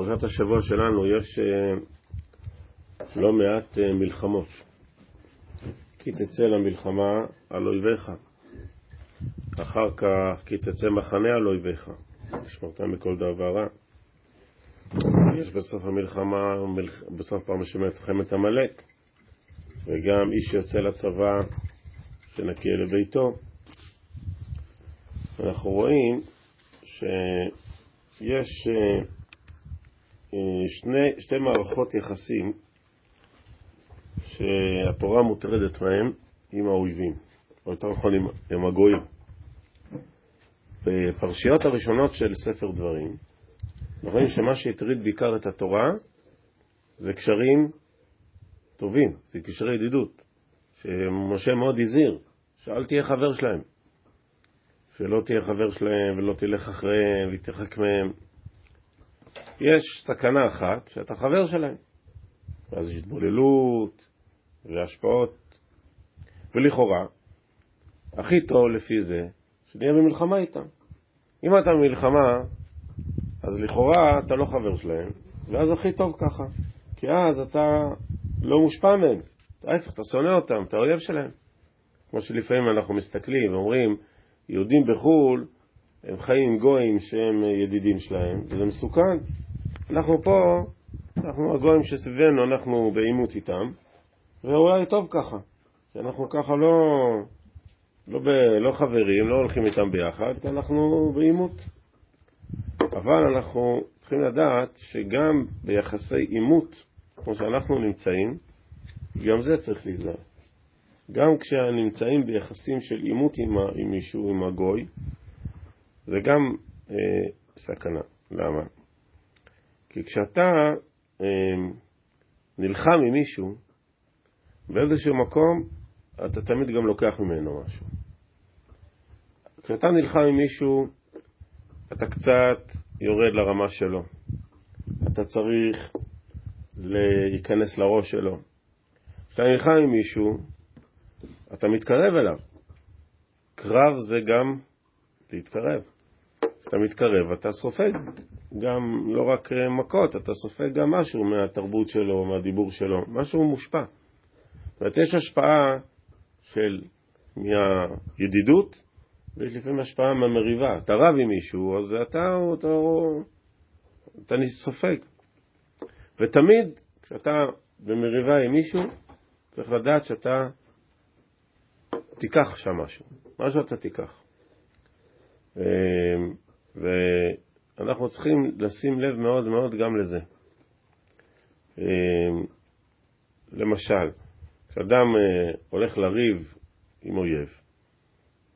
בפרשת השבוע שלנו יש אה, לא מעט אה, מלחמות. כי תצא למלחמה על אויביך. אחר כך כי תצא מחנה על אויביך. תשמרתם מכל דבר רע. יש בסוף המלחמה, בסוף פעם שמעת מלחמת עמלק, וגם איש יוצא לצבא שנקי לביתו. אנחנו רואים שיש אה, שני, שתי מערכות יחסים שהתורה מוטרדת מהם עם האויבים, או יותר נכון עם, עם הגויים. בפרשיות הראשונות של ספר דברים, רואים שמה שהטריד בעיקר את התורה זה קשרים טובים, זה קשרי ידידות, שמשה מאוד הזהיר, שאל תהיה חבר שלהם, שלא תהיה חבר שלהם ולא תלך אחריהם ותרחק מהם. יש סכנה אחת שאתה חבר שלהם, ואז יש התבוללות והשפעות, ולכאורה, הכי טוב לפי זה, שנהיה במלחמה איתם. אם אתה במלחמה, אז לכאורה אתה לא חבר שלהם, ואז הכי טוב ככה, כי אז אתה לא מושפע מהם, ההפך, אתה שונא אותם, אתה אויב שלהם. כמו שלפעמים אנחנו מסתכלים ואומרים, יהודים בחו"ל, הם חיים עם גויים שהם ידידים שלהם, וזה מסוכן. אנחנו פה, אנחנו הגויים שסביבנו, אנחנו בעימות איתם, ואולי טוב ככה, שאנחנו ככה לא, לא, ב, לא חברים, לא הולכים איתם ביחד, כי אנחנו בעימות. אבל אנחנו צריכים לדעת שגם ביחסי עימות, כמו שאנחנו נמצאים, גם זה צריך להיזהר. גם כשנמצאים ביחסים של עימות עם, עם מישהו, עם הגוי, זה גם אה, סכנה. למה? כי כשאתה אה, נלחם עם מישהו, באיזשהו מקום אתה תמיד גם לוקח ממנו משהו. כשאתה נלחם עם מישהו, אתה קצת יורד לרמה שלו. אתה צריך להיכנס לראש שלו. כשאתה נלחם עם מישהו, אתה מתקרב אליו. קרב זה גם להתקרב. כשאתה מתקרב אתה סופג גם לא רק מכות, אתה סופג גם משהו מהתרבות שלו, מהדיבור שלו, משהו מושפע. זאת יש השפעה של, מהידידות, ויש לפעמים השפעה מהמריבה. אתה רב עם מישהו, אז אתה, אתה, אתה סופג. ותמיד, כשאתה במריבה עם מישהו, צריך לדעת שאתה תיקח שם משהו. משהו אתה תיקח. אמ, ואנחנו צריכים לשים לב מאוד מאוד גם לזה. אמ, למשל, כשאדם אה, הולך לריב עם אויב,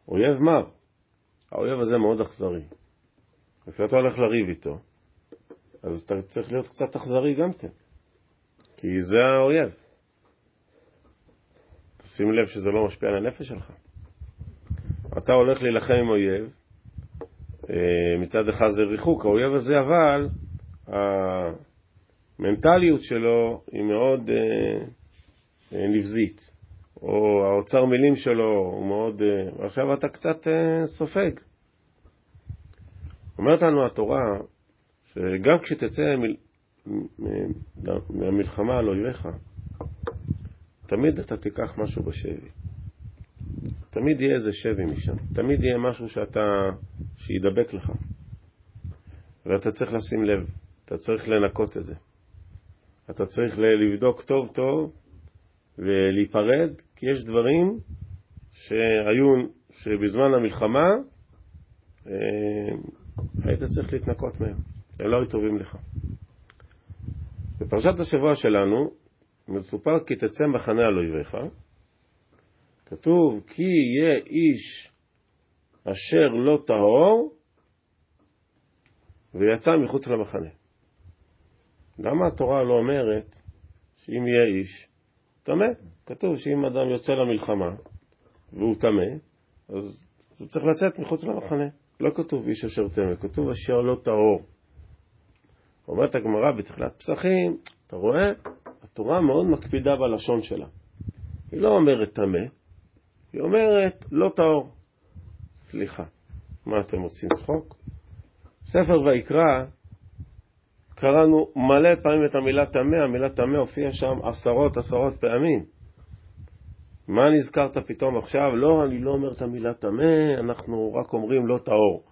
אויב מר, האויב הזה מאוד אכזרי. וכשאתה הולך לריב איתו, אז אתה צריך להיות קצת אכזרי גם כן, כי זה האויב. תשים לב שזה לא משפיע על הנפש שלך. אתה הולך להילחם עם אויב, מצד אחד זה ריחוק, האויב הזה אבל, המנטליות שלו היא מאוד אה, אה, נבזית, או האוצר מילים שלו הוא מאוד... ועכשיו אתה קצת סופג. אומרת לנו התורה שגם כשתצא מהמלחמה על אויביך, תמיד אתה תיקח משהו בשבי. תמיד יהיה איזה שבי משם. תמיד יהיה משהו שאתה, שידבק לך. ואתה צריך לשים לב, אתה צריך לנקות את זה. אתה צריך לבדוק טוב טוב ולהיפרד, כי יש דברים שהיו, שבזמן המלחמה אה, היית צריך להתנקות מהם, הם לא היו טובים לך. בפרשת השבוע שלנו מסופר כי תצא מחנה על אויביך, כתוב כי יהיה איש אשר לא טהור ויצא מחוץ למחנה. למה התורה לא אומרת שאם יהיה איש טמא? כתוב שאם אדם יוצא למלחמה והוא טמא, אז הוא צריך לצאת מחוץ למחנה. לא כתוב איש אשר טמא, כתוב אשר לא טהור. אומרת הגמרא בתחילת פסחים, אתה רואה? התורה מאוד מקפידה בלשון שלה. היא לא אומרת טמא, היא אומרת לא טהור. סליחה, מה אתם עושים צחוק? ספר ויקרא קראנו מלא פעמים את המילה טמא, המילה טמא הופיעה שם עשרות עשרות פעמים. מה נזכרת פתאום עכשיו? לא, אני לא אומר את המילה טמא, אנחנו רק אומרים לא טהור.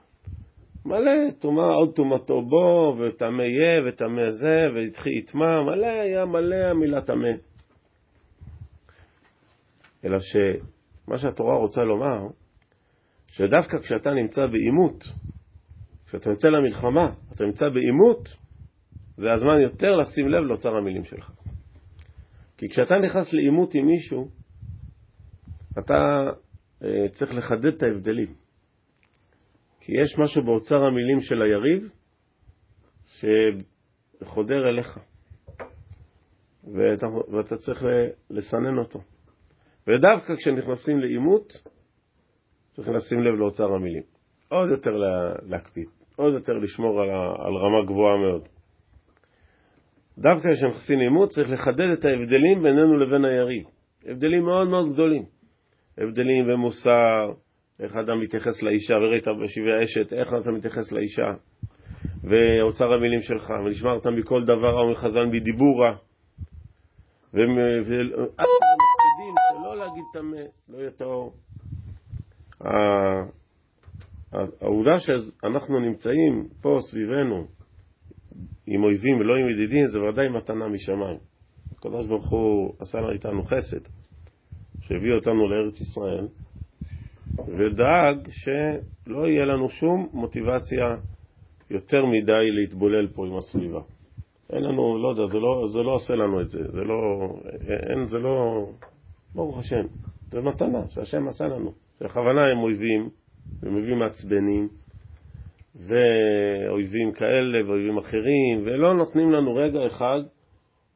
מלא, טומאה, עוד טומאתו בו, וטמא יהיה, וטמא זה, והתחיל יטמע, מלא, היה מלא המילה טמא. אלא שמה שהתורה רוצה לומר, שדווקא כשאתה נמצא בעימות, כשאתה יוצא למלחמה, אתה נמצא בעימות, זה הזמן יותר לשים לב לאוצר המילים שלך. כי כשאתה נכנס לעימות עם מישהו, אתה אה, צריך לחדד את ההבדלים. כי יש משהו באוצר המילים של היריב שחודר אליך, ואתה, ואתה צריך לסנן אותו. ודווקא כשנכנסים לעימות, צריך לשים לב לאוצר המילים. עוד יותר להקפיד, עוד יותר לשמור על, על רמה גבוהה מאוד. דווקא כשנכנסים לעימות צריך לחדד את ההבדלים בינינו לבין היריב. הבדלים מאוד מאוד גדולים. הבדלים במוסר, איך אדם מתייחס לאישה, וראית בשבעי אשת, איך אתה מתייחס לאישה, ואוצר המילים שלך, ונשמרת מכל דבר אומר חזן בדיבורה, ואף מקפידים שלא להגיד טמא, לא יהיה טהור. העובדה שאנחנו נמצאים פה סביבנו עם אויבים ולא עם ידידים, זה ודאי מתנה משמיים. הקדוש ברוך הוא עשה איתנו חסד, שהביא אותנו לארץ ישראל, ודאג שלא יהיה לנו שום מוטיבציה יותר מדי להתבולל פה עם הסביבה. אין לנו, לא יודע, זה לא, זה לא עושה לנו את זה, זה לא, אין, זה לא, ברוך השם, זה מתנה שהשם עשה לנו. בכוונה הם אויבים, הם אויבים מעצבנים, ואויבים כאלה ואויבים אחרים, ולא נותנים לנו רגע אחד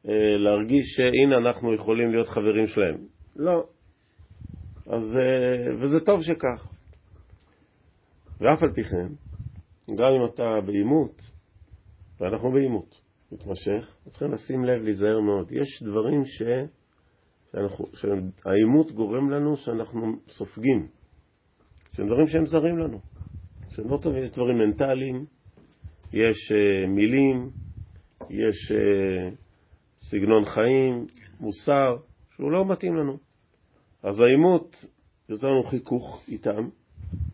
אה, להרגיש שהנה אנחנו יכולים להיות חברים שלהם. לא. אז, אה, וזה טוב שכך. ואף על פי כן, גם אם אתה בעימות, ואנחנו בעימות מתמשך, צריכים לשים לב, להיזהר מאוד. יש דברים ש... שהעימות גורם לנו שאנחנו סופגים, שהם דברים שהם זרים לנו, שהם לא טובים, יש דברים מנטליים, יש uh, מילים, יש uh, סגנון חיים, מוסר, שהוא לא מתאים לנו. אז העימות יוצא לנו חיכוך איתם,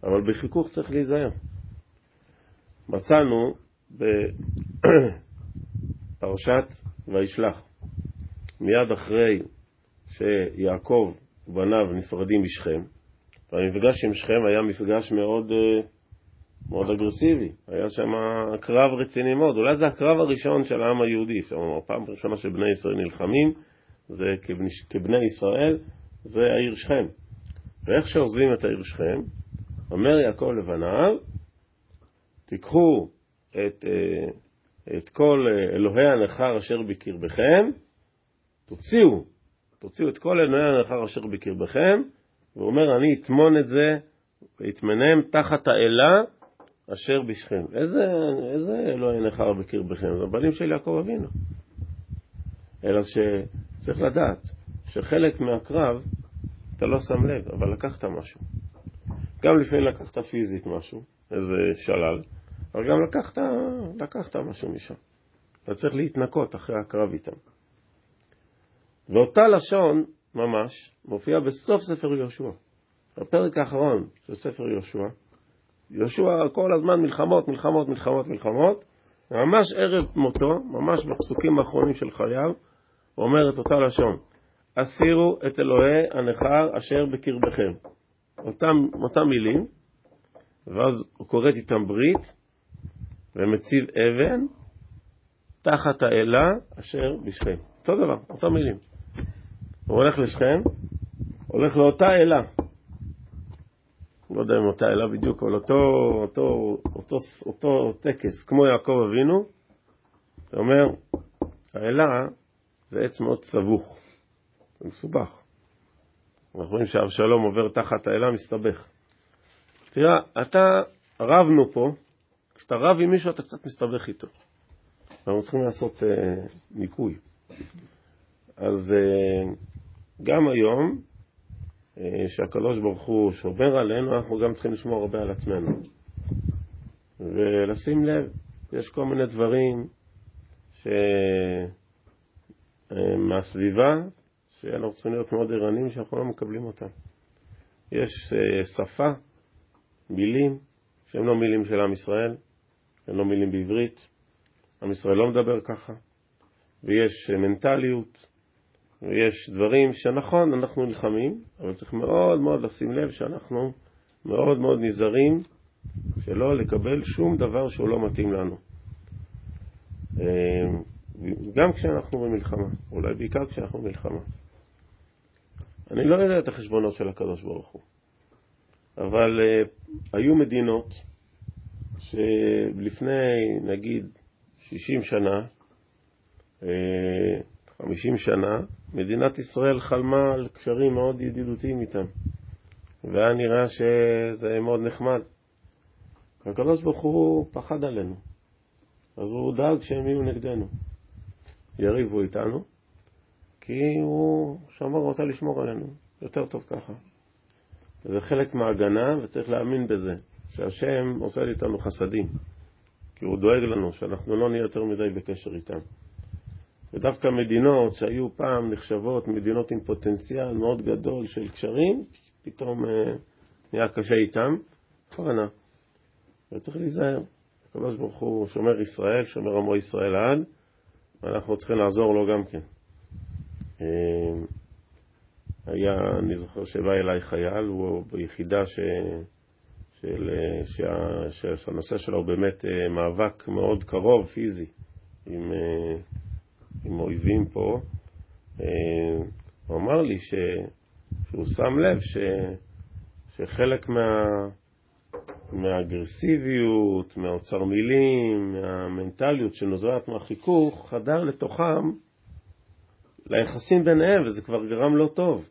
אבל בחיכוך צריך להיזהר. מצאנו בפרשת וישלח, מיד אחרי שיעקב ובניו נפרדים משכם, והמפגש עם שכם היה מפגש מאוד, אה, מאוד אגרסיבי, היה שם קרב רציני מאוד, אולי זה הקרב הראשון של העם היהודי, אפשר פעם ראשונה שבני ישראל נלחמים, זה כבני, כבני ישראל, זה העיר שכם. ואיך שעוזבים את העיר שכם, אומר יעקב לבניו, תיקחו את, אה, את כל אה, אלוהי הנכר אשר בקרבכם, תוציאו תוציאו את כל אלוהי הנכר אשר בקרבכם, והוא אומר, אני אטמון את זה ואטמנם תחת האלה אשר בשכם. איזה, איזה אלוהי נכר בקרבכם? זה הבנים של יעקב אבינו. אלא שצריך לדעת שחלק מהקרב אתה לא שם לב, אבל לקחת משהו. גם לפעמים לקחת פיזית משהו, איזה שלל, אבל גם לקחת, לקחת משהו משם. אתה צריך להתנקות אחרי הקרב איתם. ואותה לשון ממש מופיעה בסוף ספר יהושע, בפרק האחרון של ספר יהושע. יהושע כל הזמן מלחמות, מלחמות, מלחמות, מלחמות, וממש ערב מותו, ממש בפסוקים האחרונים של חייו, הוא אומר את אותה לשון: הסירו את אלוהי הנכר אשר בקרבכם. אותם, אותם מילים, ואז הוא כורת איתם ברית, ומציב אבן תחת האלה אשר בשכם. אותו דבר, אותם מילים. הוא הולך לשכם, הולך לאותה אלה. לא יודע אם אותה אלה בדיוק, אבל אותו, אותו, אותו, אותו טקס, כמו יעקב אבינו, זה אומר, האלה זה עץ מאוד סבוך, זה מסובך. אנחנו רואים שאבשלום עובר תחת האלה, מסתבך. תראה, אתה, רבנו פה, כשאתה רב עם מישהו אתה קצת מסתבך איתו. אנחנו צריכים לעשות אה, ניקוי. אז אה, גם היום, אה, שהקדוש ברוך הוא שומר עלינו, אנחנו גם צריכים לשמור הרבה על עצמנו. ולשים לב, יש כל מיני דברים. אה, מהסביבה, שאנחנו צריכים להיות מאוד ערניים שאנחנו לא מקבלים אותם. יש אה, שפה, מילים, שהן לא מילים של עם ישראל, הן לא מילים בעברית, עם ישראל לא מדבר ככה, ויש מנטליות, ויש דברים שנכון, אנחנו נלחמים, אבל צריך מאוד מאוד לשים לב שאנחנו מאוד מאוד נזהרים שלא לקבל שום דבר שהוא לא מתאים לנו. אה, גם כשאנחנו במלחמה, אולי בעיקר כשאנחנו במלחמה. אני לא יודע את החשבונות של הקדוש ברוך הוא, אבל uh, היו מדינות שלפני נגיד 60 שנה, uh, 50 שנה, מדינת ישראל חלמה על קשרים מאוד ידידותיים איתם, והיה נראה שזה מאוד נחמד. הקדוש ברוך הוא פחד עלינו, אז הוא דאג שהם יהיו נגדנו. יריבו איתנו, כי הוא שמר, רוצה לשמור עלינו. יותר טוב ככה. זה חלק מההגנה, וצריך להאמין בזה, שהשם עושה איתנו חסדים, כי הוא דואג לנו שאנחנו לא נהיה יותר מדי בקשר איתם. ודווקא מדינות שהיו פעם נחשבות מדינות עם פוטנציאל מאוד גדול של קשרים, פתאום אה, נהיה קשה איתם, בכוונה. וצריך להיזהר. ברוך הוא שומר ישראל, שומר עמו ישראל לעד, ואנחנו צריכים לעזור לו גם כן. אה, היה, אני זוכר שבא אליי חייל, הוא ביחידה ש, של, שה, שהנושא שלו הוא באמת אה, מאבק מאוד קרוב, פיזי, עם, אה, עם אויבים פה. הוא אמר לי ש, שהוא שם לב ש, שחלק מה... מהאגרסיביות, מהאוצר מילים, מהמנטליות שנוזרת מהחיכוך, חדר לתוכם ליחסים ביניהם, וזה כבר גרם לא טוב.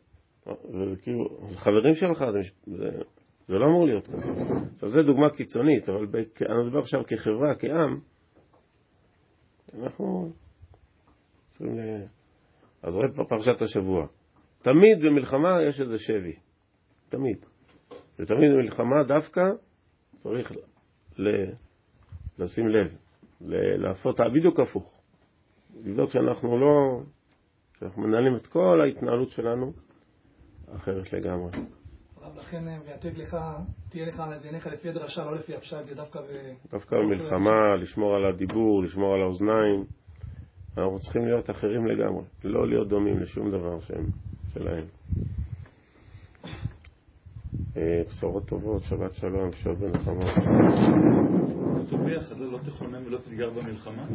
וכאילו, זה חברים שלך, זה, זה, זה לא אמור להיות ככה. עכשיו, זו דוגמה קיצונית, אבל אני מדבר עכשיו כחברה, כעם, אנחנו. אז רואה פרשת השבוע. תמיד במלחמה יש איזה שבי. תמיד. ותמיד במלחמה דווקא צריך ל... לשים לב, לעשות בדיוק הפוך. לבדוק שאנחנו לא, שאנחנו מנהלים את כל ההתנהלות שלנו אחרת לגמרי. לכן ויעתק לך, תהיה לך על עיניך לפי הדרשה, לא לפי הפשט, זה דווקא ב... דווקא במלחמה, לשמור על הדיבור, לשמור על האוזניים. אנחנו צריכים להיות אחרים לגמרי, לא להיות דומים לשום דבר שהם שלהם. אה, בשורות טובות, שבת שלום, שבת ונחמה. כתוב לא, תכונן במלחמה?